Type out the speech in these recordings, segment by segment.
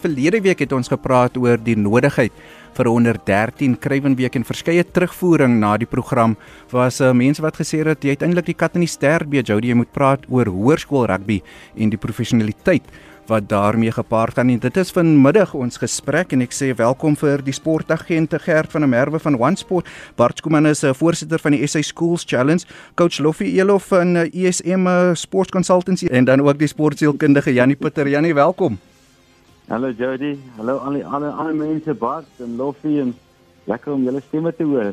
Verlede week het ons gepraat oor die nodigheid vir 'n onder 13 krywenweek en verskeie terugvoering na die program. Was uh, mense wat gesê het jy uiteindelik die kat in die ster beet Jody, jy moet praat oor hoërskool rugby en die professionaliteit wat daarmee gepaard gaan. En dit is vanmiddag ons gesprek en ek sê welkom vir die sportagente Gert van der Merwe van One Sport. Bart Skuman is 'n uh, voorsitter van die SA Schools Challenge, coach Loffie Elof van uh, ESM uh, Sports Consultancy en dan ook die sportsielkundige Janie Pieter. Janie, welkom. Hallo Jody, hallo al die alle ander mense Bart en Loffie en lekker om julle stemme te hoor.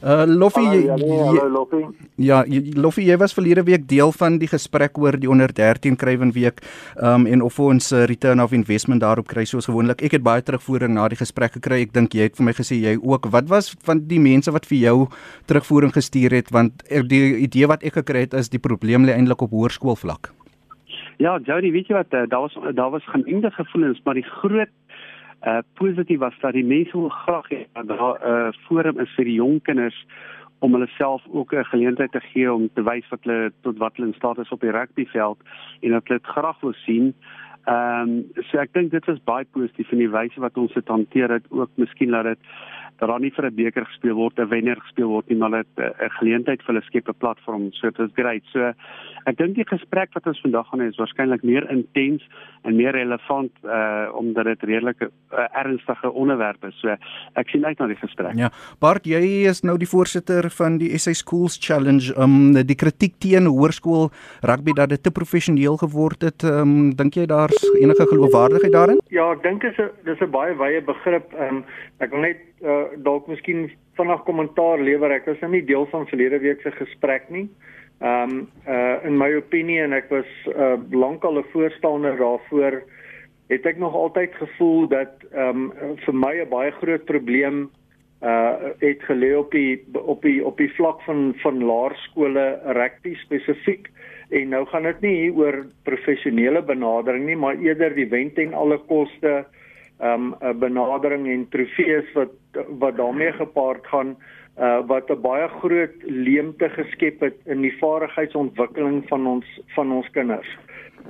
Uh Loffie, hallo Loffie. Ja, Loffie, jy was verlede week deel van die gesprek oor die onder 13 krywen week um en of ons uh, return of investment daarop kry soos gewoonlik. Ek het baie terugvoering na die gesprek gekry. Ek dink jy het vir my gesê jy ook. Wat was van die mense wat vir jou terugvoering gestuur het want die idee wat ek gekry het is die probleem lê eintlik op hoërskoolvlak. Ja, Jody, weet jy wat, uh, daar was daar was gemengde gevoelens, maar die groot uh positief was dat die mense wil graag hê dat daar 'n uh, forum is vir die jong kinders om hulle self ook 'n geleentheid te gee om te wys wat hulle tot wat hulle in staat is op die rugbyveld en dat hulle dit graag wil sien. Ehm um, so ek dink dit was baie positief in die wyse wat ons dit hanteer het, ook miskien dat dit dat daar nie vir 'n beker gespeel word, 'n wenner gespeel word nie, maar dit 'n geleentheid vir hulle skep 'n platform. So dit is great. So ek dink die gesprek wat ons vandag gaan hê is waarskynlik meer intens en meer relevant uh omdat dit redelik 'n uh, ernstige onderwerp is. So ek sien uit na die gesprek. Ja. Bart, jy is nou die voorsitter van die SA Schools Challenge. Um die kritiek teen hoërskool rugby dat dit te professioneel geword het. Um dink jy daar's enige geloofwaardigheid daarin? Ja, ek dink dit is 'n dis 'n baie wye begrip. Um ek wil net uh, dalk miskien vanaand kommentaar lewer. Ek was nou nie deel van verlede week se gesprek nie. Ehm um, uh in my opinie en ek was uh lankal 'n voorstander daarvoor het ek nog altyd gevoel dat ehm um, vir my 'n baie groot probleem uh het gelê op die op die op die vlak van van laerskole rugby spesifiek en nou gaan dit nie hier oor professionele benadering nie maar eerder die wen ten alle koste um 'n benadering en trofees wat wat daarmee gepaard gaan uh wat 'n baie groot leemte geskep het in die vaardigheidsontwikkeling van ons van ons kinders.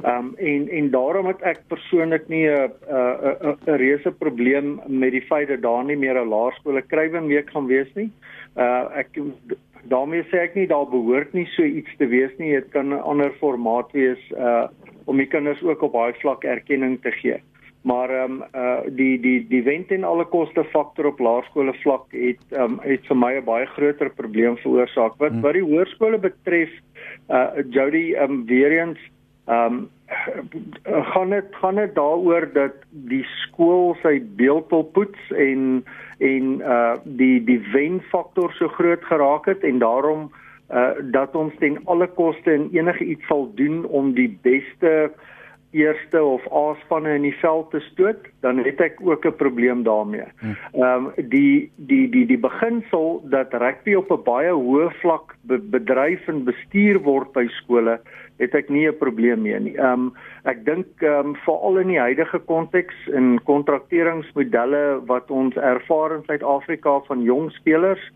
Um en en daarom het ek persoonlik nie 'n 'n 'n reuse probleem met die feit dat daar nie meer 'n laerskole krywing week gaan wees nie. Uh ek daarmee sê ek nie daar behoort nie so iets te wees nie. Dit kan 'n ander formaat wees uh om die kinders ook op daai vlak erkenning te gee maar ehm um, uh die die die went en alle koste faktor op laerskole vlak het ehm um, het vir my 'n baie groter probleem veroorsaak. Wat hmm. wat die hoërskole betref, uh Jody ehm um, weer eens ehm um, gaan dit gaan dit daaroor dat die skool sy beeld wil poets en en uh die die wen faktor so groot geraak het en daarom uh dat ons ten alle koste en enige iets sal doen om die beste uh eerste of A-spanne in die veld te stoot, dan het ek ook 'n probleem daarmee. Hm. Ehm um, die die die die beginsel dat rugby op 'n baie hoë vlak be bedryf en bestuur word by skole, het ek nie 'n probleem mee nie. Ehm um, ek dink ehm um, veral in die huidige konteks in kontrakteringsmodelle wat ons ervaar in Suid-Afrika van jong spelers,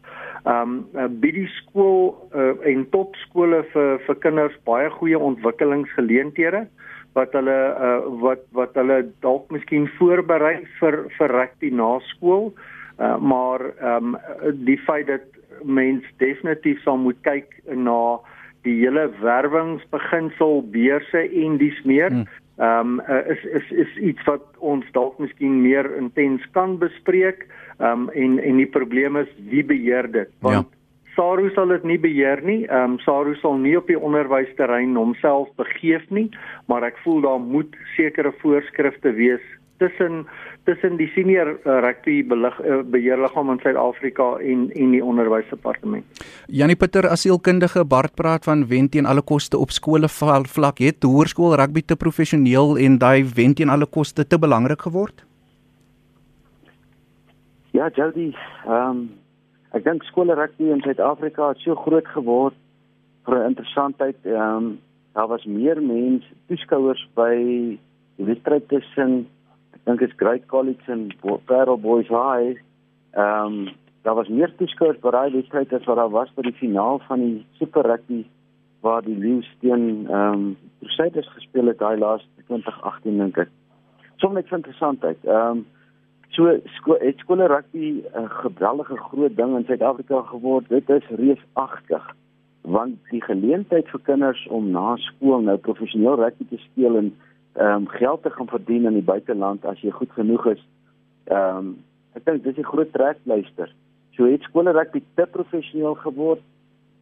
ehm um, by die skool uh, en topskole vir vir kinders baie goeie ontwikkelingsgeleenthede wat hulle uh, wat wat hulle dalk miskien voorberei vir vir rugby na skool. Uh, maar ehm um, die feit dat mens definitief sal moet kyk na die hele werwingsbeginsel beurse en dis meer. Hmm. Ehm um, uh, is is is iets wat ons dalk miskien meer intens kan bespreek. Ehm um, en en die probleem is wie beheer dit? Want ja. SARU sal dit nie beheer nie. Ehm um, SARU sal nie op die onderwysterrein homself begeef nie, maar ek voel daar moet sekere voorskrifte wees tussen tussen die senior uh, rugby belig, uh, beheerliggaam in Suid-Afrika en en die onderwysdepartement. Janie Pieter asielkundige Bart praat van wen teen alle koste op skole vlak het hoërskool rugby te professioneel en daai wen teen alle koste te belangrik geword. Ja, Jody, ehm um, ek dink skole rugby in Suid-Afrika het so groot geword vir 'n interessantheid. Ehm um, daar was meer mense toeskouers by die wedstryd tussen ek dink dit's Great College en Parel Boys High. Ehm um, daar was meer toeskouers by daai wedstryd as wat daar was by die finaal van die Super Rugby waar die Lions teen ehm um, Crusaders gespeel het daai laaste 2018 dink ek. Sommige net interessantheid. Ehm um, so sko het skole rugby 'n geweldige groot ding in Suid-Afrika geword. Dit is reusagtig want die geleentheid vir kinders om na skool nou professioneel rugby te speel en ehm um, geld te gaan verdien in die buiteland as jy goed genoeg is. Ehm um, ek dink dis 'n groot trekpleister. So het skole rugby te professioneel geword.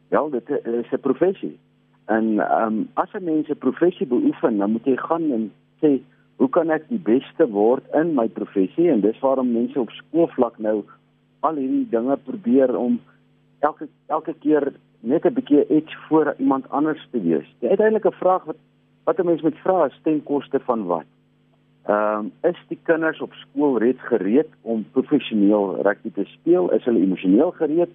Wel, dit is 'n professie. En ehm um, as 'n mens 'n professie beoefen, dan moet jy gaan en sê, "Hoe kan ek die beste word in my professie?" En dis waarom mense op skoolvlak nou al hierdie dinge probeer om elke elke keer net 'n bietjie iets voor iemand anders te wees. Die uiteindelike vraag wat wat 'n mens moet vra is ten koste van wat? Ehm um, is die kinders op skool reeds gereed om professioneel rugby te speel? Is hulle emosioneel gereed?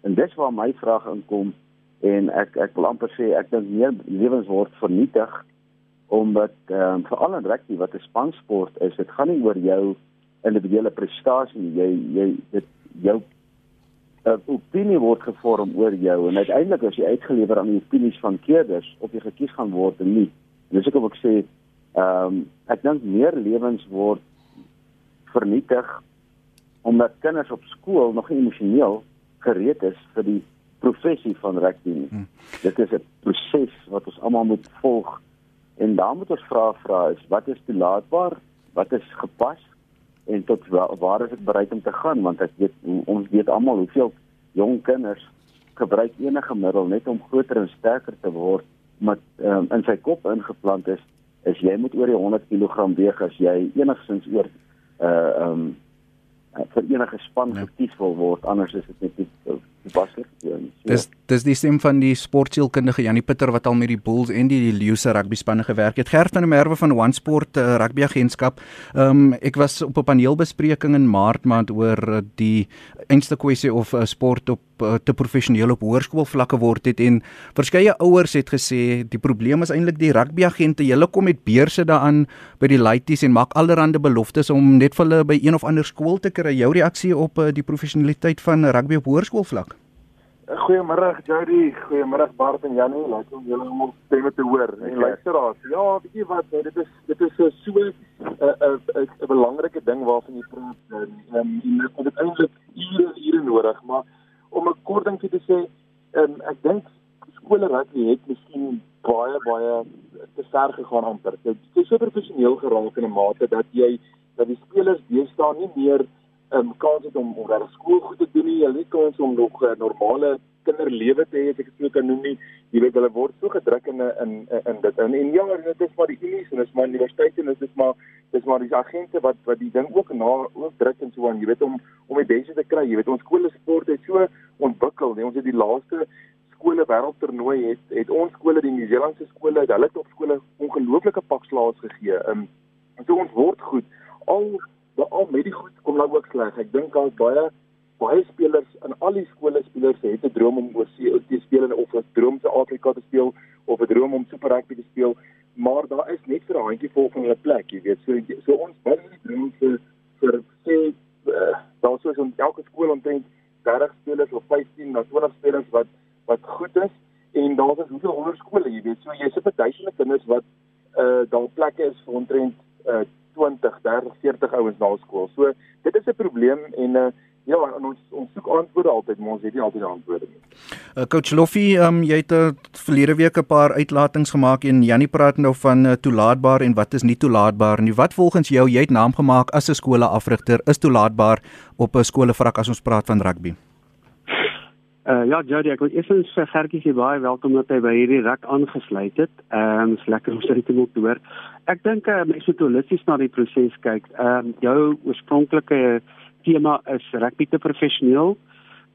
En dis waar my vraag inkom en ek ek wil amper sê ek dink meer lewens word vernietig omdat ehm um, veral in rugby wat 'n spansport is, dit gaan nie oor jou individuele prestasie nie. Jy jy dit jou uh, opinie word gevorm oor jou en uiteindelik as jy uitgelewer aan die opinies van keerders of jy gekies gaan word en nie. Dis ek wil sê ehm um, ek dink meer lewens word vernietig omdat kinders op skool nog emosioneel gereed is vir die professie van rugby nie. Hmm. Dit is 'n proses wat ons almal moet volg en dan moet ons vra vra is wat is toelaatbaar? Wat is gepas? En tot waar, waar is ek bereid om te gaan want ek weet ons weet almal hoeveel jong kinders gebruik enige middel net om groter en sterker te word met um, in sy kop ingeplant is is jy moet oor die 100 kg weeg as jy enigstens oor uh um vir enige span ja. gekies wil word anders is dit net nie nie. So. Dis dis die stem van die sportsielkundige Janie Pieter wat al met die Bulls en die Lions rugby spanne gewerk het. Gert van der Merwe van One Sport uh, rugby agentskap. Ehm um, ek was op 'n paneelbespreking in Maart maand oor uh, die einste kwessie of uh, sport op uh, te professioneel op hoërskoolvlakke word het en verskeie ouers het gesê die probleem is eintlik die rugby agente. Hulle kom met beurse daaraan by die laities en maak allerlei beloftes om net vir hulle by een of ander skool te kry. Jou reaksie op uh, die professionaliteit van rugby op hoërskoolvlak? Goeiemôre Jody, goeiemôre Bart en Janie, lekker om julle almal stemme te hoor. En okay. luisteraars, ja, weet jy wat, nou, dit is dit is so 'n 'n 'n belangrike ding waarvan jy praat. Ehm um, jy moet dit eintlik ure ure nodig, maar om 'n kort ding te sê, ehm um, ek dink skole rugby het miskien baie baie te ver gegaan amper. Dit is so professioneel geraak in 'n mate dat jy dat die spelers deesdae nie meer um, kans het om om daar skool goed te doen nie, hulle het kans om nog 'n uh, normale kinderlewe te hê as ek dit so kan noem nie. Jy weet hulle word so gedruk in in in dit. En, en ja, dit is maar die unies en dit is maar universiteite en dit is maar dis maar die agente wat wat die ding ook na ook druk en so aan, jy weet om om die beste te kry. Jy weet ons skole sport het so ontwikkel, nee, ons het die laaste skole wêreldtoernooi het het ons skole die Nieu-Seelandse skole, hulle het op skole ongelooflike pakslaas gegee. Ehm um, so ons word goed. Al Maar al met die goed kom nou ook sleg. Ek dink daar's baie baie spelers in al die skole spelers het 'n droom om oorsee te speel en of 'n droom te Afrika te speel of 'n droom om Super Rugby te speel, maar daar is net vir 'n handjie vol van hulle plek, jy weet. So so ons baie die droom vir vir sê uh, daar sou so elke skool omtrent 30 spelers of 15 na 20 spelers wat wat goed is en daar is hoeveel honderd skole, jy weet. So jy sit met duisende kinders wat uh daar plekke is vir omtrent uh 20, 30, 40 ouens na skool. So dit is 'n probleem en uh, ja, ons ons soek antwoorde altyd, maar ons het nie altyd die antwoorde nie. Uh, Coach Loffie, um, jy het uh, verlede week 'n paar uitlatings gemaak en Jannie praat nou van uh, toelaatbaar en wat is nie toelaatbaar nie. Wat volgens jou, jy het naam gemaak as 'n skoolafrigter, is toelaatbaar op 'n skoolvrak as ons praat van rugby? Uh ja, Jody, ek wil eers vir Gertjie sê baie welkom dat hy by hierdie rek aangesluit het. Ehm um, is lekker om sy te moet hoor. Ek dink uh, mense moet holisties na die proses kyk. Ehm um, jou oorspronklike tema is rugby te professioneel.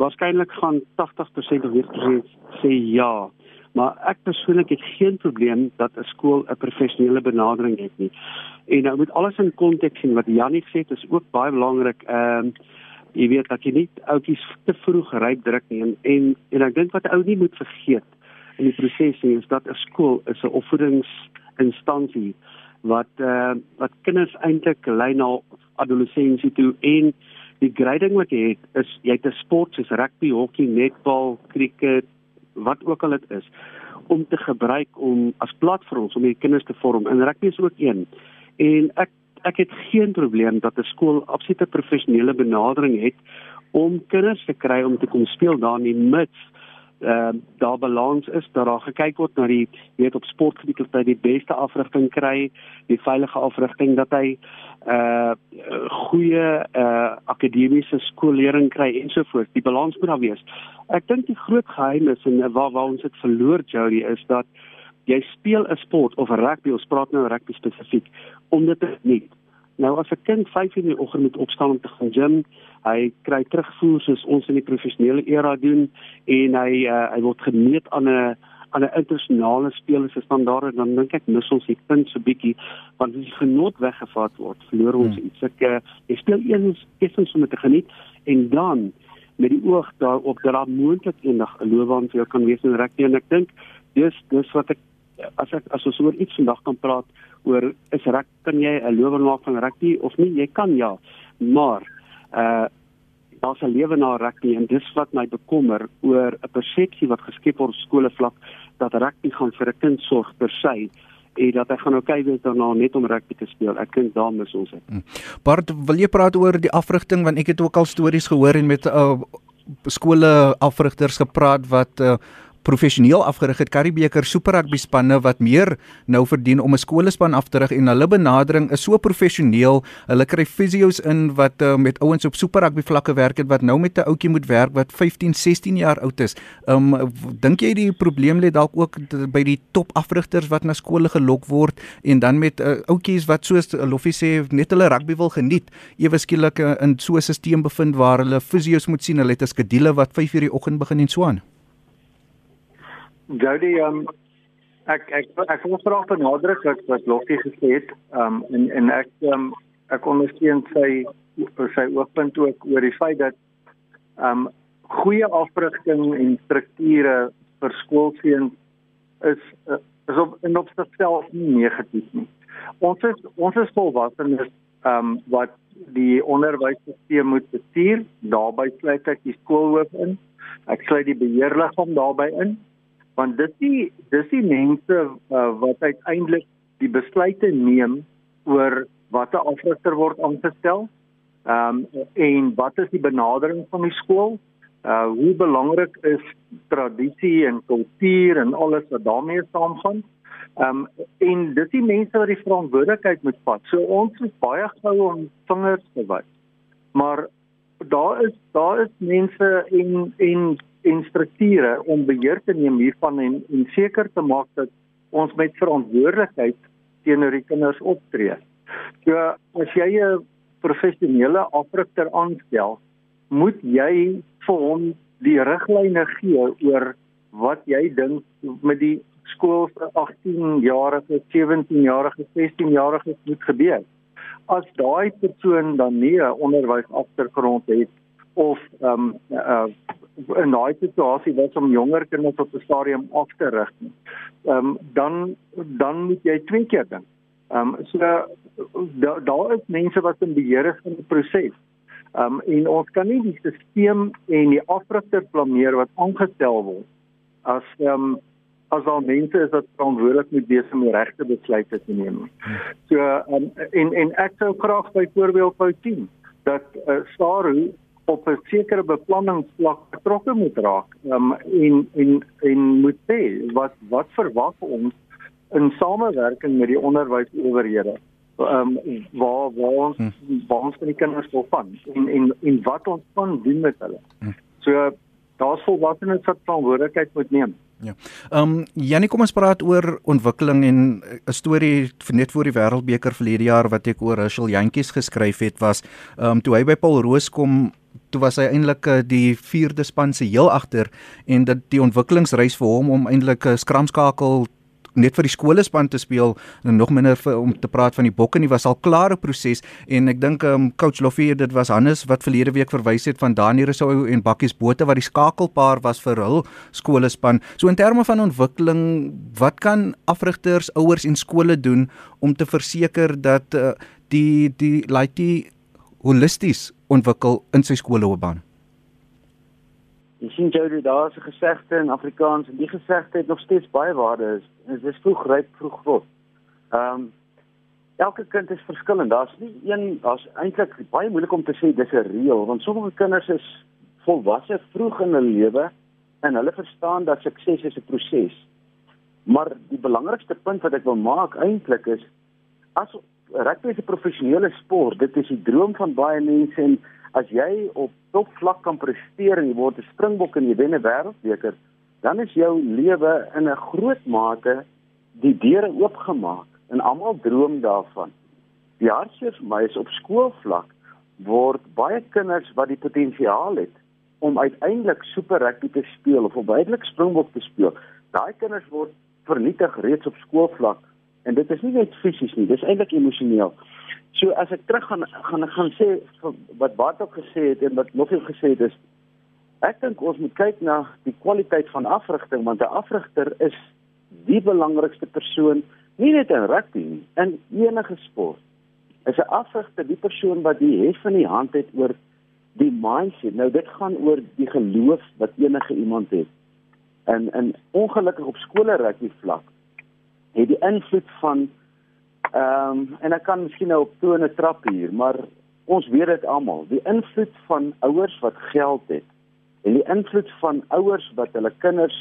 Waarskynlik gaan 80% of 90% sê ja. Maar ek persoonlik het geen probleem dat 'n skool 'n professionele benadering het nie. En nou met alles in konteks sien wat Janie gesê het, is ook baie belangrik. Ehm um, jy weet dat jy nie oudjies te vroeg ryp druk nie en en, en ek dink wat ou nie moet vergeet in die proses nie is dat 'n skool is 'n opvoedingsinstansie wat uh, wat kinders eintlik lei na adolessensie toe en die grading wat jy het is jy het 'n sport soos rugby, hokkie, netbal, cricket, wat ook al dit is om te gebruik om as platforms om die kinders te vorm. En rugby is ook een. En ek ek het geen probleem dat 'n skool absolute professionele benadering het om kinders te kry om te kom speel daar in mits ehm uh, daar balans is dat daar gekyk word na die weet op sportgebied of hy die beste afrigting kry, die veilige afrigting dat hy uh goeie uh akademiese skoolleering kry ensovoorts. Die balans moet daar wees. Ek dink die groot geheim is en waar waar ons dit verloor Jody is dat jy speel 'n sport of rugby, ons praat nou rugby spesifiek, om dit nie. Nou as 'n kind 5 in die oggend moet opstaan om te gaan gym, hy kry terugvoer soos ons in die professionele era doen en hy uh, hy word gemeet aan 'n aan 'n internasionale spelers se standaarde dan dink ek mis ons die punt so bietjie want as die genot weggevat word verloor ons hmm. iets ek uh, jy speel eers eers om te geniet en dan met die oog daarop dat daar moontlik eendag 'n loopbaan vir jou kan wees in rugby en ek dink dis dis wat ek as ek as ons oor iets vandag kan praat oor is reg kan jy 'n loopbaan maak van rugby of nie jy kan ja maar uh daar's 'n lewe na rugby en dis wat my bekommer oor 'n persepsie wat geskep word op skole vlak dat rugby gaan vir 'n kind sorg per se en dat hy gaan okay wees daarna net om rugby te speel. Ek dink daar mis ons dit. Hmm. Bart, wil jy praat oor die afrigting want ek het ook al stories gehoor en met uh skole afrigters gepraat wat uh professioneel afgerig het Karibeker Super Rugby spanne wat meer nou verdien om 'n skoolspan af te rig en hulle benadering is so professioneel. Hulle kry fisio's in wat uh, met ouens op Super Rugby vlakke werk het wat nou met 'n ouetjie moet werk wat 15, 16 jaar oud is. Um dink jy die probleem lê dalk ook by die top afrigters wat na skole gelok word en dan met uh, ouetjies wat soos Loffie sê net hulle rugby wil geniet, ewe skielik uh, in so 'n stelsel bevind waar hulle fisio's moet sien, hulle het 'n skedule wat 5:00 die oggend begin en so aan. Jody, um, ek ek ek wil graag benadruk wat wat Loftie gesê het, um en en ek um ek ondersteun sy sy oogpunt ook oor die feit dat um goeie afrigting en strukture vir skoolseuns is is op in op sigself nie negatief nie. Ons is ons is volwassenes um wat die onderwysstelsel moet bestuur. Daarbey sluit ek die skoolhoof in. Ek sluit die beheerliggaam daarbey in want dit die dis die mense uh, wat uiteindelik die besluite neem oor watter afrigter word aangestel. Ehm um, en wat is die benadering van die skool? Uh hoe belangrik is tradisie en kultuur en alles wat daarmee saamgaan? Ehm um, en dis die mense wat die verantwoordelikheid moet vat. So ons is baie gou om vingers te wys. Maar daar is daar is mense en en en strukture om beheer te neem hiervan en en seker te maak dat ons met verantwoordelikheid teenoor die kinders optree. So as jy 'n professionele afrigter aanstel, moet jy vir hom die riglyne gee oor wat jy dink met die skool se 18-jarige, 17-jarige, 16-jarige moet gebeur. As daai persoon dan nie 'n onderwys agtergrond het of ehm um, uh, in daai situasie was om jonger kinders op 'n stadium af te rig. Ehm um, dan dan moet jy twee keer dink. Ehm um, so daar daar is mense wat in beheer is van die proses. Ehm um, en ons kan nie die stelsel en die afrigter blameer wat aangestel word as ehm um, as al mense is wat verantwoordelik moet wees om die regte besluite te neem. So ehm um, en en ek sou graag byvoorbeeld wou sien dat uh, SARU op 'n sekere beplanningsvlak betrokke moet raak um, en en en moet sê wat wat verwag ons in samewerking met die onderwysowerhede um, waar waar ons hm. waar ons die kinders wil van en en en wat ons kan doen met hulle. Hm. So daar's volwassenes wat verantwoordelikheid moet neem. Ja. Ehm um, Janie kom ons praat oor ontwikkeling en 'n storie net voor die Wêreldbeker verlede jaar wat ek oor Rachel Jantjies geskryf het was ehm um, toe hy by Paul Roos kom toe was hy eintlik uh, die vierde span se heel agter en dat die ontwikkelingsreis vir hom om eintlik 'n uh, skramskakel net vir die skolespan te speel en nog minder vir, om te praat van die bokke nie was al klare proses en ek dink um, coach Loffie dit was Hannes wat verlede week verwys het van Daniel Rousseau en Bakkies Bote wat die skakelpaar was vir hul skolespan. So in terme van ontwikkeling, wat kan afrigters, ouers en skole doen om te verseker dat uh, die die die holisties ontwikkel in sy skoolloopbaan? Jy sien jy daar's 'n gesegde in Afrikaans en die gesegde het nog steeds baie waarde is. Dit is vroeg ryp vroeg rot. Ehm um, elke kind is verskillend. Daar's nie een daar's eintlik baie moeilik om te sê dis 'n reël want sommige kinders is volwasse vroeg in hulle lewe en hulle verstaan dat sukses is 'n proses. Maar die belangrikste punt wat ek wil maak eintlik is as rugby is 'n professionele sport, dit is die droom van baie mense en as jy op topvlak kan presteer en jy word 'n springbok en jy wen 'n wêreldbeker, dan is jou lewe in 'n groot mate die deure oopgemaak en almal droom daarvan. Die hartseer vir my is op skoolvlak word baie kinders wat die potensiaal het om uiteindelik super rugby te speel of om uiteindelik springbok te speel. Daai kinders word vernietig reeds op skoolvlak en dit is nie net fisies nie, dis eintlik emosioneel. So as ek terug gaan gaan ek gaan sê wat Bart ook gesê het en wat nog nie gesê het is ek dink ons moet kyk na die kwaliteit van afrigting want 'n afrigter is die belangrikste persoon nie net in rugby nie, in enige sport. Is 'n afrigter die persoon wat die hef van die hand het oor die mindset. Nou dit gaan oor die geloof wat enige iemand het. En en ongelukkig op skole rugby vlak het die invloed van ehm um, en ek kan miskien nou op tone trap hier, maar ons weet dit almal, die invloed van ouers wat geld het en die invloed van ouers wat hulle kinders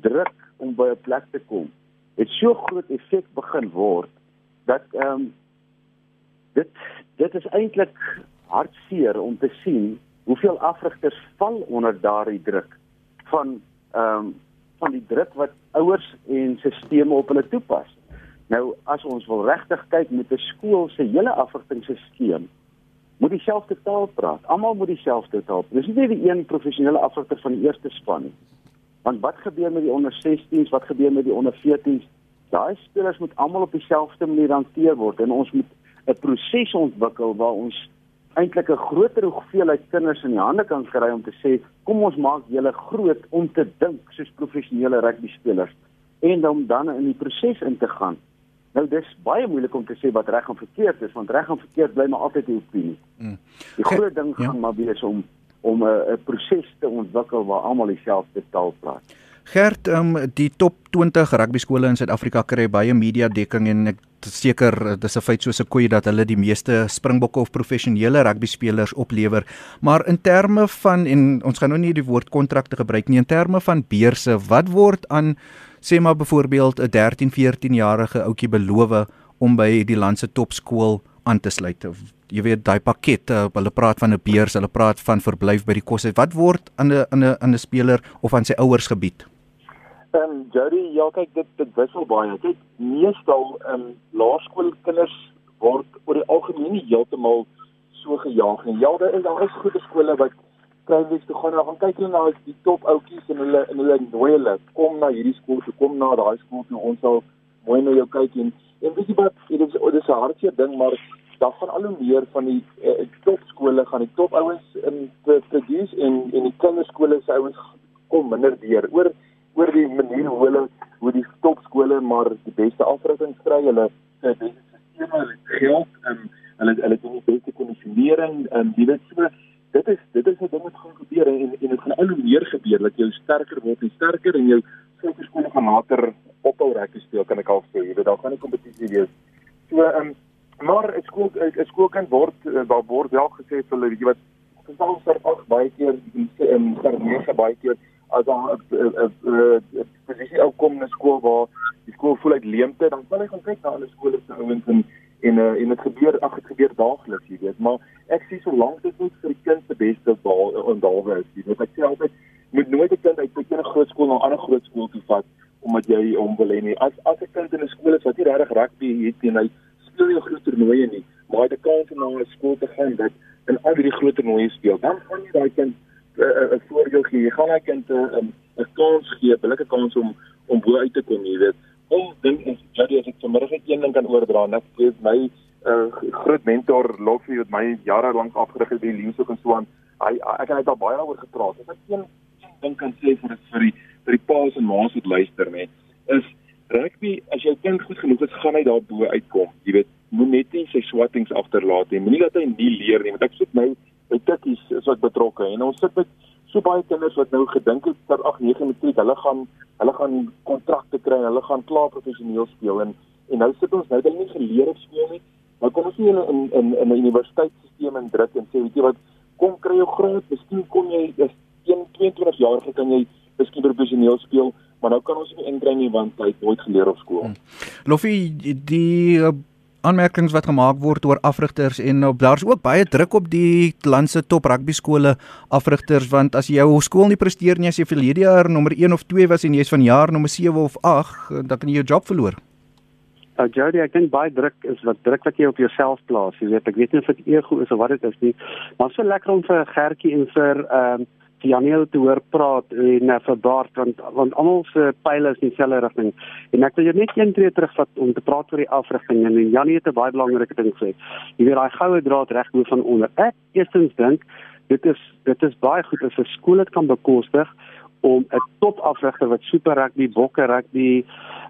druk om by 'n plek te kom, het so groot effek begin word dat ehm um, dit dit is eintlik hartseer om te sien hoeveel afrigters val onder daardie druk van ehm um, van die druk wat ouers en sisteme op hulle toepas. Nou as ons wil regtig kyk met 'n skool se hele afrigtingsstelsel moet dieselfde taal praat. Almal moet dieselfde taal. Dis nie net die een professionele afrigter van die eerste span nie. Want wat gebeur met die onder 16s? Wat gebeur met die onder 14s? Daai spelers moet almal op dieselfde manier hanteer word en ons moet 'n proses ontwikkel waar ons eintlik 'n groter hoeveelheid kinders in die hande kan kry om te sê kom ons maak julle groot om te dink soos professionele rugby spelers en om dan in die proses in te gaan. Nou dis baie moeilik om te sê wat reg en verkeerd is want reg en verkeerd bly maar altyd 'n opinie. Mm. Die groot ding ja. gaan maar wees om om 'n proses te ontwikkel waar almal dieselfde taal praat. Gert, um, die top 20 rugby skole in Suid-Afrika kry baie media dekking en ek seker dis 'n feit soos 'n koei dat hulle die meeste springbokke of professionele rugby spelers oplewer. Maar in terme van en ons gaan nou nie die woord kontrakte gebruik nie in terme van beurse, wat word aan sê maar byvoorbeeld 'n 13, 14 jarige ouetjie beloof om by die land se topskool aan te sluit? Jy weet daai pakkette, hulle praat van 'n beurs, hulle praat van verblyf by die kos. Wat word aan 'n aan 'n aan 'n speler of aan sy ouers gebied? Ehm um, Jody, ja kyk dit dit wissel baie. Kyk, meestal ehm um, laerskoolkinders word oor die algemeen nie heeltemal so gejaag nie. Ja, daar is daar is goeie skole wat kleinwys toe gaan en gaan kyk hulle na die top ouetjies en hulle en hulle nooi hulle kom na hierdie skool toe, kom na daai skool toe. Ons sal mooi na jou kyk en en weet jy wat, dit is dit is 'n hartseer ding, maar daar van al hoe meer van die uh, top skole gaan die top ouens in te produce en en die kinderskole se ouens kom minder deur. Oor oor die manier hoe hulle hoe die topskole maar die beste afrigting kry, hulle die beste sisteme, hulle geld en hulle hulle doen die beste kondisionering en jy weet so dit is dit is wat moet gaan gebeur en en dit gaan al hoe meer gebeur dat jy sterker word en sterker en jou topskole gaan later ophou rek speel kan ek al sê jy weet daar gaan 'n kompetisie wees. So ehm um, maar 'n skool 'n skoolkind word eh, daar word wel gesê vir hulle jy wat geval vir ag baie keer in in vir 9 baie keer as daar 'n posisie ou kom in 'n skool waar die skool voel uit leemte, dan kan hy gaan kyk na ander skole se ouens en en uh, en dit gebeur ag dit gebeur daagliks, jy weet, maar ek sê solank dit net vir die kind se beste onthaalwe is, jy weet, ek sê altyd moet nooit 'n kind uit 'n groot skool na 'n ander groot skool toe vat omdat jy hom wil hê nie. As as 'n kind in 'n skool is wat nie regtig rugby het en hy speel nie groot toernooie nie, maar hy het 'n kans om na 'n skool te gaan wat in al hierdie groot toernooie speel, dan gaan jy daai kind 'n uh, voorbeeld gee. Jy gaan hy kind 'n uh, 'n kans gee, 'n billike kans om om bo uit te kom, jy weet. Om ding is Jody as ek vanmiddag net een ding kan oordra, net weet my uh, groot mentor Loffie wat my jare lank afgerig het by Leeusoek en so aan. Hy ek het al baie daaroor gepraat. As ek een ding kan sê vir dit vir die vir die paas en ma's wat luister net, is rugby as jou kind goed genoeg is, gaan hy daar bo uitkom. Jy weet, moet net nie sy swattings agterlaat nie. Moenie dat hy nie leer nie, want ek sit nou tikkies is wat betrokke en ons sit met so baie kinders wat nou gedink het dat ag 9 matriek hulle gaan hulle gaan kontrakte kry en hulle gaan klaar professioneel speel en en nou sit ons nou dat hulle nie geleer het speel nie Maar kom ons sê in in in 'n universiteitstelsel in druk en sê weet jy wat, kom kry jou graad, miskien kom jy 1 22 jarige kan jy miskien professioneel speel, maar nou kan ons nie inkry nie want hy het nooit geleer op skool. Hmm. Loffie, die uh, aanmerkings wat gemaak word oor afrigters en op daar's ook baie druk op die land se top rugby skole afrigters want as jou skool nie presteer nie as jy verlede jaar nommer 1 of 2 was en jy's van jaar nommer 7 of 8 dan kan jy jou job verloor. Nou Jody, ek dink baie druk is wat druk wat jy op jouself plaas. Jy weet, ek weet nie of dit ego is of wat dit is nie. Maar so lekker om vir Gertjie en vir ehm uh, Janiel te hoor praat en uh, vir Bart want want almal se pile is in dieselfde rigting. En ek wil jou net een tree terugvat om te praat oor die afrigting en Janie het 'n baie belangrike ding gesê. Jy weet daai goue draad reg bo van onder. Ek eerstens dink dit is dit is baie goed as 'n skool dit kan bekostig om 'n top afrigter wat super rugby, bokke rugby,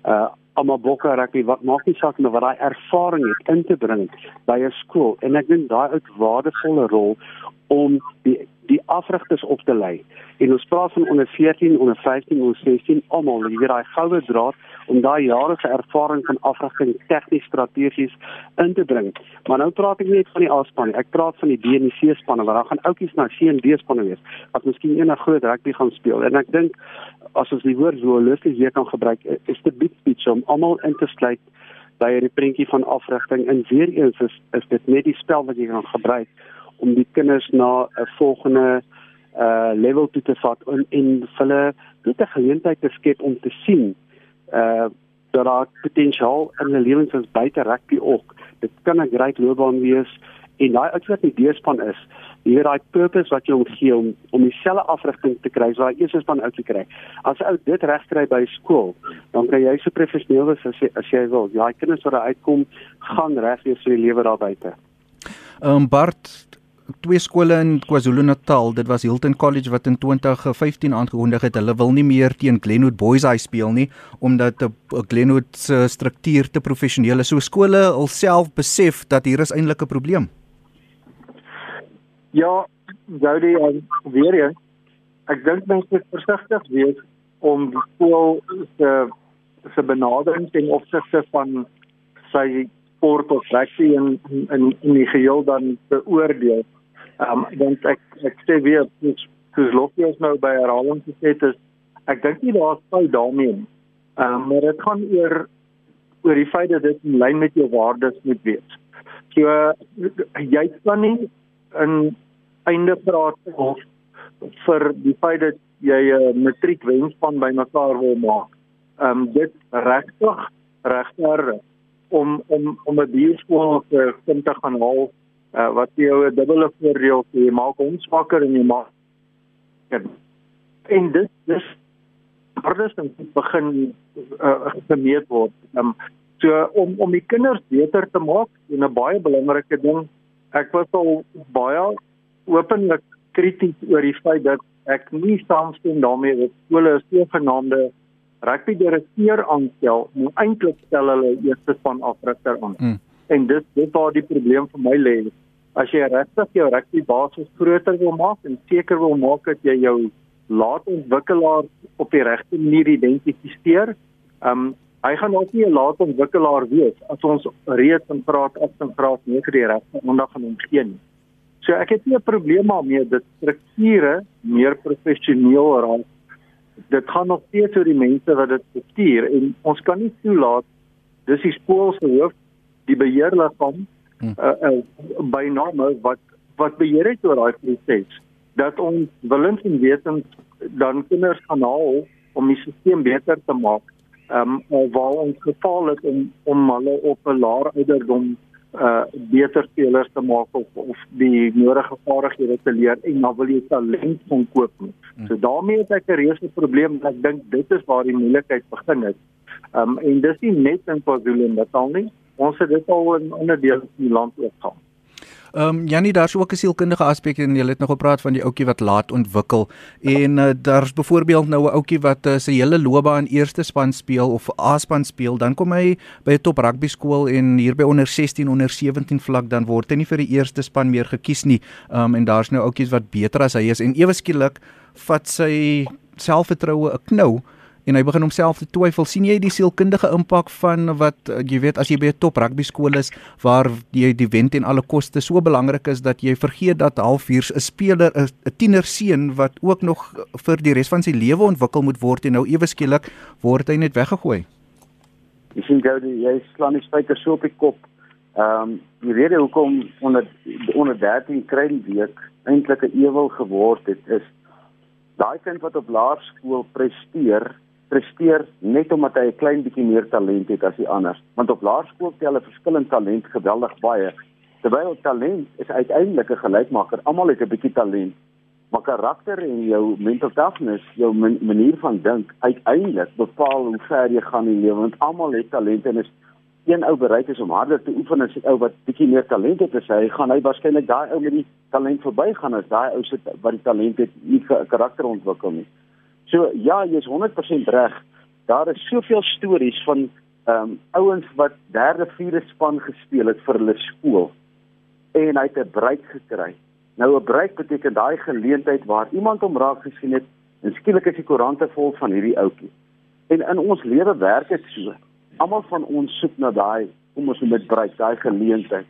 uh almal bokke rugby wat maak nie saak wat daai ervaring het in te bring by 'n skool en ek dink daai 'n waardevolle rol om die die afrigters op te lei. En ons praat van onder 14, onder 15, onder 16 almal, jy weet daai goue draad om daai jarige ervaring van afrigting tegnies strategies in te bring. Maar nou praat ek nie net van die A-span nie. Ek praat van die B en die C spanne waar daar gaan ouppies na C en D spanne wees wat miskien eendag groot rugby gaan speel. En ek dink as ons die woord holisties weer kan gebruik, is dit big picture om almal in te sluit by hierdie prentjie van afrigting. En weer eens is is dit net die spel wat jy kan gebruik om die kinders na 'n volgende uh level toe te vat en en hulle net 'n geleentheid te skep om te sien uh dat daar potensiaal in hulle lewens is buite rugby ook. Dit kan 'n groot loopbaan wees en daai uitsit die deespan is. Jy weet daai purpose wat jy hom gee om om dieselfde afrigting te kry as daai eerste span uit te kry. As ou dit regkry by skool, dan kan jy so professioneel wees as jy as jy wil. Daai kinders wat daar uitkom, gaan reg wees vir die lewe daar buite. Ehm um, Bart twee skole in KwaZulu-Natal, dit was Hilton College wat in 2015 aangekondig het hulle wil nie meer teen Glenwood Boys High speel nie omdat Glenwood se struktuur te professioneel is. So skole alself besef dat hier is eintlik 'n probleem. Ja, Jody, weer eens. Ek dink mens moet versigtig wees om die skool se se benadering ten opsigte van sy sport of rugby in in in die geheel dan beoordeel. Ehm um, want ek ek sê weer dis dis logies nou by herhaling gesê is ek dink nie daar's fout daarmee nie. Ehm um, maar dit gaan oor oor die feit dat dit in lyn met jou waardes moet wees. So jy kan nie in einde praat of vir die feit dat jy 'n matriek wenspan bymekaar wil maak. Ehm um, dit regtig regter om om om 'n bioskool te kind te gaan haal uh, wat jou 'n dubbele voordeel gee, maak hom swakker en jy maak en dit dis hardes en begin uh, gemeet word. Um, so om om die kinders beter te maak en 'n baie belangrike ding, ek was al baie openlik krities oor die feit dat ek nie saamstem daarmee dat skole 'n sogenaamde rugby direkteur aanstel, maar eintlik stel hulle eerste span afrigter aan. Mm. En dit dis waar die probleem vir my lê. As jy regtig jou rugby basis groter wil maak en seker wil maak dat jy jou laat ontwikkelaar op die regte manier identifiseer, ehm um, hy gaan ook nie 'n laat ontwikkelaar wees as ons reeds in graad 8 en graad 9 die regte aandag aan hom gee nie. So ek het nie 'n probleem daarmee dat strukture meer professioneel raak dit gaan nog steeds oor die mense wat dit bestuur en ons kan nie toelaat dis die skool se hoof die beheerliggaam hmm. uh, uh, by name wat wat beheer het oor daai proses dat ons willens en wetens dan kinders gaan haal om die stelsel beter te maak ehm um, waar ons gefaal het om om hulle op 'n laer ouderdom uh beter spelers te maak of of die nodige vaardighede te leer en dan wil jy talent van koop nie. Hmm. So daarmee het ek 'n reuse probleem en ek dink dit is waar die moeilikheid begin het. Um en dis nie net in KwaZulu-Natal nie. Ons het dit al in ander dele van die land ook gehad. Ehm um, Janie, daar's ook 'n sielkundige aspek en jy het nog gepraat van die ouetjie wat laat ontwikkel en uh, daar's byvoorbeeld nou 'n ouetjie wat uh, sy hele loopbaan eerste span speel of A-span speel, dan kom hy by 'n top rugby skool en hier by onder 16 onder 17 vlak dan word hy nie vir die eerste span meer gekies nie. Ehm um, en daar's nou ouetjies wat beter as hy is en ewe skielik vat sy selfvertroue 'n knou en hy begin homself te twyfel. sien jy die sielkundige impak van wat uh, jy weet as jy by 'n top rugby skool is waar jy die wen en alle koste so belangrik is dat jy vergeet dat halfuurs 'n speler 'n tiener seun wat ook nog vir die res van sy lewe ontwikkel moet word en nou ewe skielik word hy net weggegooi. Jy sien gou jy slaan die spyker so op die kop. Ehm um, die rede hoekom onder onder 13 kry week eintlik 'n ewel geword het is daai kind wat op laerskool presteer presteer net omdat hy 'n klein bietjie meer talent het as die ander. Want op laerskool tel 'n verskillende talent geweldig baie. Terwyl talent is uiteindelik 'n gelykmaker. Almal het 'n bietjie talent, maar karakter en jou mental toughness, jou man manier van dink, uiteindelik bepaal hoe ver jy gaan in die lewe. Want almal het talent en is een ou bereid is om harder te oefen as 'n ou wat bietjie meer talent het as hy, gaan hy waarskynlik daai ou met die talent verbygaan as daai ou sit wat die talent het nie karakter ontwikkel nie. So ja, jy's 100% reg. Daar is soveel stories van ehm um, ouens wat derde, vierde span gespeel het vir hulle skool en hy het 'n breek gekry. Nou 'n breek beteken daai geleentheid waar iemand hom raak gesien het en skielik is die koerante vol van hierdie ouetjie. En in ons lewe werk dit so. Almal van ons soek na daai kom ons met breek, daai geleentheid.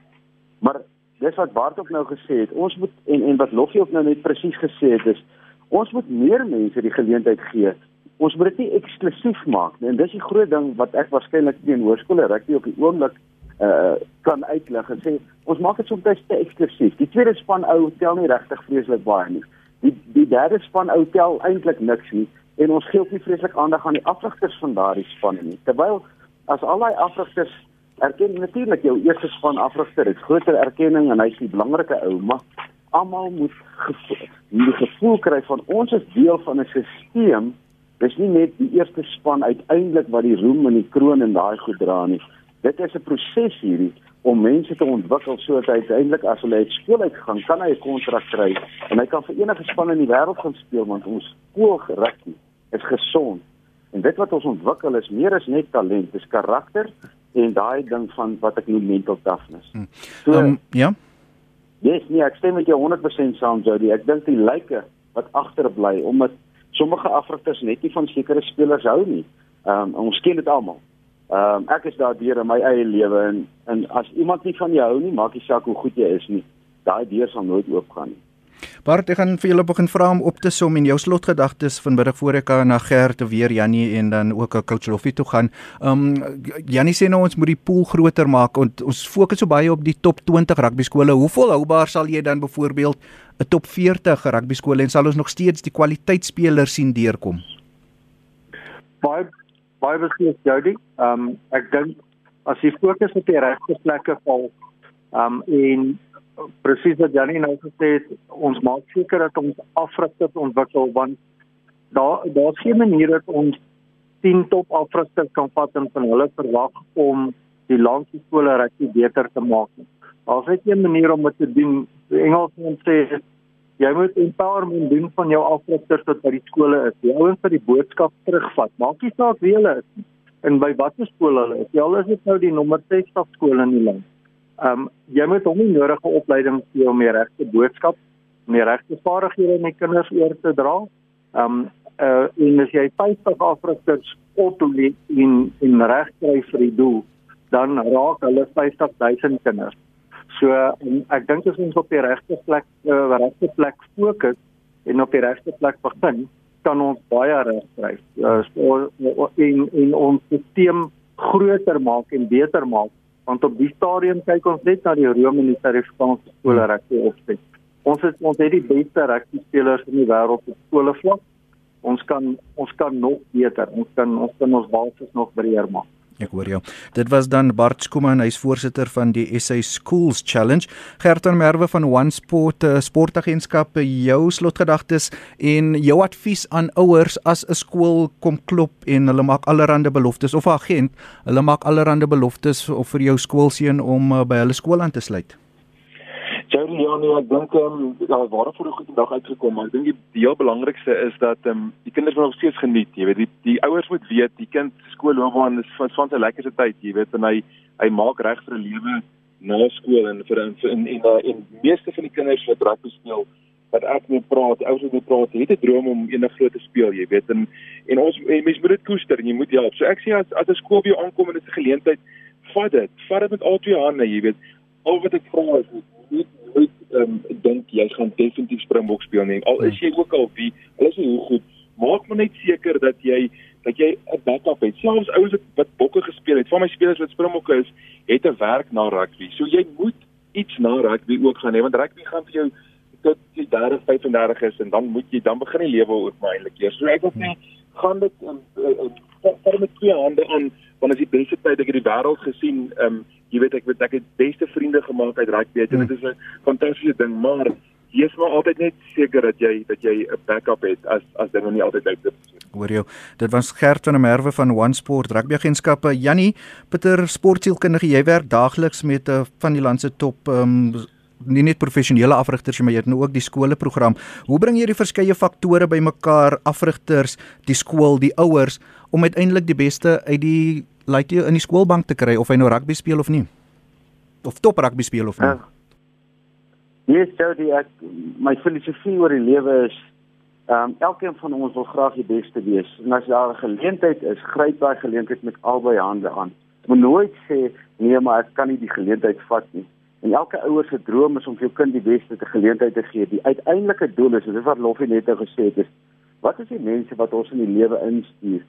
Maar dis wat Bart ook nou gesê het, ons moet en en wat Lofie ook nou net presies gesê het is Ons moet meer mense die geleentheid gee. Ons moet dit nie eksklusief maak nie. En dis die groot ding wat ek waarskynlik teen hoërskole rugby op die oomblik uh kan uitlig en sê ons maak dit soms te eksklusief. Die tweede span ou tel nie regtig vreeslik baie nie. Die die derde span ou tel eintlik niks nie en ons gee ook nie vreeslik aandag aan die afrigters van daardie spanne nie. Terwyl as al daai afrigters erken natuurlik jou eerste span afrigter het groter erkenning en hy's die belangrike ou, maar almal moet die gevoel kry van ons is deel van 'n stelsel. Dis nie net die eerste span uiteindelik wat die roem en die kroon en daai goed dra nie. Dit is 'n proses hierdie om mense te ontwikkel sodat hy uiteindelik as hulle uit skool uitgaan, kan hy 'n kontrak kry en hy kan vir enige span in die wêreld gaan speel want ons skoolgerigte is gesond. En dit wat ons ontwikkel is meer as net talent, dis karakter en daai ding van wat ek noem mental toughness. Hm. So um, ja. Yes, nee, ek stem met jou 100% saam, Jody. Ek dink die lyke wat agterbly omdat sommige afrigters net nie van sekere spelers hou nie. Ehm um, ons ken dit almal. Ehm um, ek is daardeur in my eie lewe en en as iemand nie van jou hou nie, maak nie saak hoe goed jy is nie. Daai deur sal nooit oopgaan nie. Bart, ek gaan vir julle begin vra om op te som en jou slotgedagtes vanmiddag voor ek na Gert weer Jannie en dan ook 'n coach Loffie toe gaan. Um Jannie sê nou ons moet die pool groter maak en ons fokus so baie op die top 20 rugby skole. Hoe volhoubaar sal jy dan byvoorbeeld 'n top 40 rugby skole en sal ons nog steeds die kwaliteitspelers sien deurkom? Baie baie beslis Jody. Um ek dink as jy fokus op die regte plekke val um en presies wat Janie nou gesê het, ons maak seker dat ons afrigters ontwikkel want daar daar's geen manier dat ons 10 top afrigters kan vat en van hulle verwag om die landskole regtig beter te maak. Daar's net een manier om dit te doen. Die Engelsman sê jy moet empowerment doen van jou afrigters tot by die skole is. Die ouens wat die boodskap terugvat. Maak nie saak wie hulle is en by watter skool hulle is. Jy al is nou die nommer 60 skool in die land. Ehm um, jy moet hom nie nodige opleiding gee om die regte boodskap, die regte vaardighede aan die kinders oor te dra. Ehm um, uh en as jy 50 afrigters oplei in in regkry vir die doel, dan raak hulle 50000 kinders. So en ek dink as ons op die regte plek uh regte plek fokus en op die regte plek begin, kan ons baie reg kry. Uh so in in ons stelsel groter maak en beter maak want op die stadium kyk ons net na die Rome en die Suid-Afrikaanse skole rugby opset. Ons het ons het die beste rugby spelers in die wêreld op skoolvlak. Ons kan ons kan nog beter. Ons kan ons kan ons basis nog breër maak. Ek hoor jou. Dit was dan Bart Skuman, hy's voorsitter van die SA Schools Challenge. Gerton Merwe van One Sport uh, Sportagentskap, jou slotgedagtes en jou advies aan ouers as 'n skool kom klop en hulle maak allerlei beloftes of 'n agent, hulle maak allerlei beloftes of vir jou skoolseun om uh, by hulle skool aan te sluit. Ja nee, ek dink ehm um, daar was voor 'n goeie dag uitgekom, maar ek dink die, heel belangrikste is dat ehm um, die kinders moet nog steeds geniet, jy weet, die die ouers moet weet die kind skoolloopbaan is van van sy lekkerste tyd, jy weet, en hy hy maak reg vir 'n lewe na skool en vir in in en uh, en meeste van die kinders wat rugby speel wat ek mee praat, ouers moet praat, het 'n droom om eendag groot te speel, jy weet, en En ons en mens moet dit koester en jy moet help. So ek sê as as 'n skool by jou aankom en dit is 'n geleentheid, vat dit. Vat dit met al twee hande, jy weet. Al wat ek vra is nie nooit ehm um, dink jy gaan definitief Springbok speel nie. Al is jy ook al wie, al is jy hoe goed, maak maar net seker dat jy dat jy 'n backup het. Selfs ouens wat bokke gespeel het, van my spelers wat Springbokke is, het 'n werk na rugby. So jy moet iets na rugby ook gaan hê want rugby gaan vir jou tot jy 30, 35 is en dan moet jy dan begin die lewe ook maar eintlik eers. So ek wil sê gaan dit in vir met twee hande aan want as die beste tyd ek het die wêreld gesien, ehm um, jy weet ek weet ek het beste vriende gemaak uit rugby en dit is 'n fantastiese ding, maar jy is maar altyd net seker dat jy dat jy 'n backup het as as dinge nie altyd uitloop nie hoor jou. Dit was Gert van der Merwe van One Sport Rugby Agentskappe. Jannie, Pieter sportsielkundige, jy werk daagliks met 'n uh, van die land se top ehm um, nie net professionele afrigters maar jy het nou ook die skole program. Hoe bring jy die verskeie faktore bymekaar, afrigters, die skool, die ouers om uiteindelik die beste uit die like in die skoolbank te kry of hy nou rugby speel of nie? Of top rugby speel of nie? Uh, yes, so die ek my filosofie oor die lewe is Ehm um, elkeen van ons wil graag die beste wees. En as daar 'n geleentheid is, gryp daai geleentheid met albei hande aan. Moet nooit sê nee, maar ek kan nie die geleentheid vat nie. En elke ouer se droom is om vir jou kind die beste te geleentheid te gee. Die uiteindelike doel is, dis wat Loffie net nou gesê het, is wat is die mense wat ons in die lewe instuur?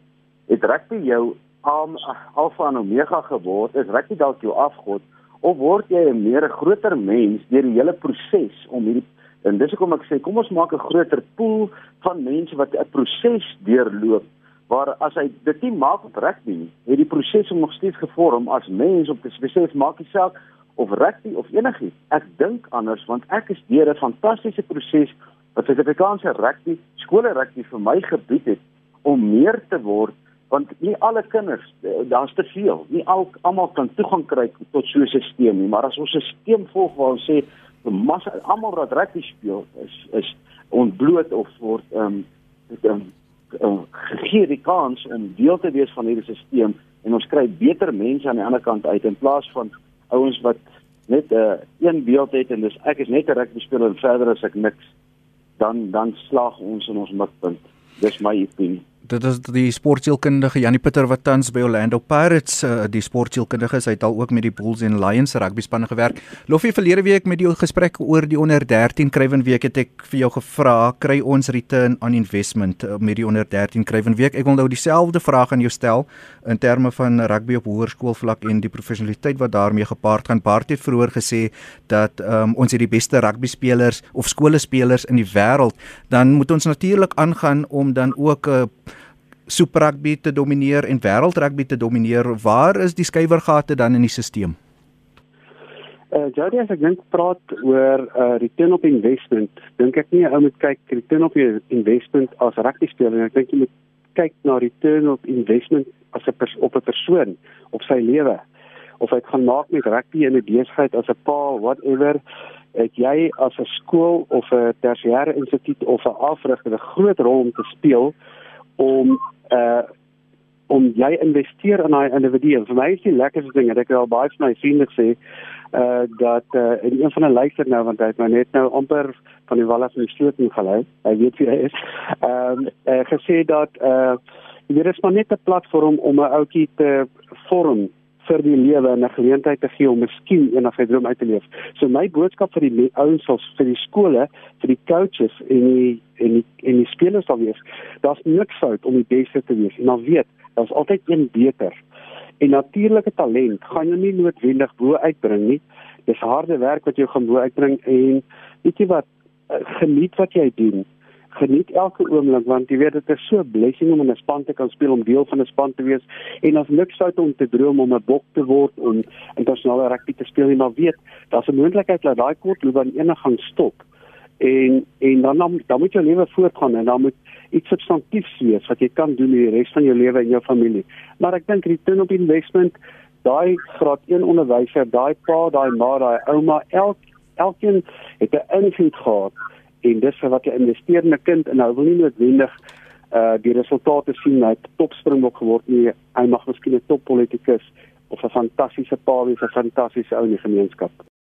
Het rugby jou al alfa en omega geword? Is rugby dalk jou afgod of word jy 'n meer groter mens deur die hele proses om hierdie En dis hoekom ek sê kom ons maak 'n groter pool van mense wat 'n proses deurloop waar as hy dit nie maak op rugby nie, het die proses hom nog steeds gevorm as mens op 'n spesifieke maak nie saak of rugby of enigiets. Ek dink anders want ek is deur 'n fantastiese proses wat Suid-Afrikaanse rugby skole rugby vir my gebied het om meer te word want nie alle kinders daar's te veel. Nie al almal kan toegang kry tot so 'n stelsel nie maar as ons 'n stelsel volg waar ons sê massa almal wat rugby speel is is ontbloot of word ehm um, um, gegee die kans om deel te wees van hierdie stelsel en ons kry beter mense aan die ander kant uit in plaas van ouens wat net 'n uh, een beeld het en dis ek is net 'n rugby speler en verder as ek niks dan dan slag ons in ons mikpunt. Dis my opinie dit is die sportsielkundige Janie Pieter wat tans by Orlando Pirates uh, die sportsielkundige is hy het al ook met die Bulls en Lions rugby spanne gewerk. Loffie verlede week met die gesprek oor die onder 13 Kruiven week het ek vir jou gevra kry ons return on investment uh, met die onder 13 Kruiven week. Ek wil nou dieselfde vraag aan jou stel in terme van rugby op hoërskoolvlak en die professionaliteit wat daarmee gepaard gaan. Bart het vroeër gesê dat um, ons het die beste rugby spelers of skoolspelers in die wêreld. Dan moet ons natuurlik aangaan om dan ook 'n uh, Super Rugby te domineer en Wêreld Rugby te domineer, waar is die skuiwergate dan in die stelsel? Uh Jody as ek dink praat oor uh return op investment, dink ek nie ou moet kyk return op investment as rugby speler, ek dink jy moet kyk na return op investment as 'n op 'n persoon op sy lewe. Of hy gaan maak met rugby in 'n besigheid as 'n pa, whatever, het jy as 'n skool of 'n tersiêre instituut of 'n afrigter 'n groot rol om te speel om uh om jy investeer in daai individu. Vir my is die lekkerste ding, ek het al baie van my vriende sê uh dat uh in een van 'n luister nou want hy het my net nou amper van die wal af in die stoot ingelei. Hy weet wie hy is. Ehm um, uh, gesê dat uh hier is maar net 'n platform om 'n ouetjie te vorm vir die lewe en 'n geleentheid te gee om miskien eendag sy droom uit te leef. So my boodskap vir die ouens sal vir die skole, vir die coaches en die en die en die spelers sal wees, daar's niks fout om die beste te wees. En dan weet, daar's altyd een beter. En natuurlike talent gaan jou nie noodwendig bo uitbring nie. Dis harde werk wat jou gaan bo uitbring en weet jy wat, geniet wat jy doen geniet elke oomblik want jy weet dit is so 'n blessing om in 'n span te kan speel om deel van 'n span te wees. En as niks sou om te droom om 'n bok te word om internasionale rugby te speel en maar weet daar's 'n moontlikheid dat daai kortloop aan enige gaan stop. En en dan dan, dan moet jou lewe voortgaan en dan moet iets substantiefs wees wat jy kan doen in die res van jou lewe en jou familie. Maar ek dink return op investment daai graad 1 onderwyser daai pa daai ma daai ouma elk elkeen het 'n invloed gehad en dis vir wat jy investeer in 'n kind en nou wil nie noodwendig uh die resultate sien hy topspringbok geword nie. Hy mag miskien 'n toppolitikus of 'n fantastiese pa wees 'n fantastiese ou in die gemeenskap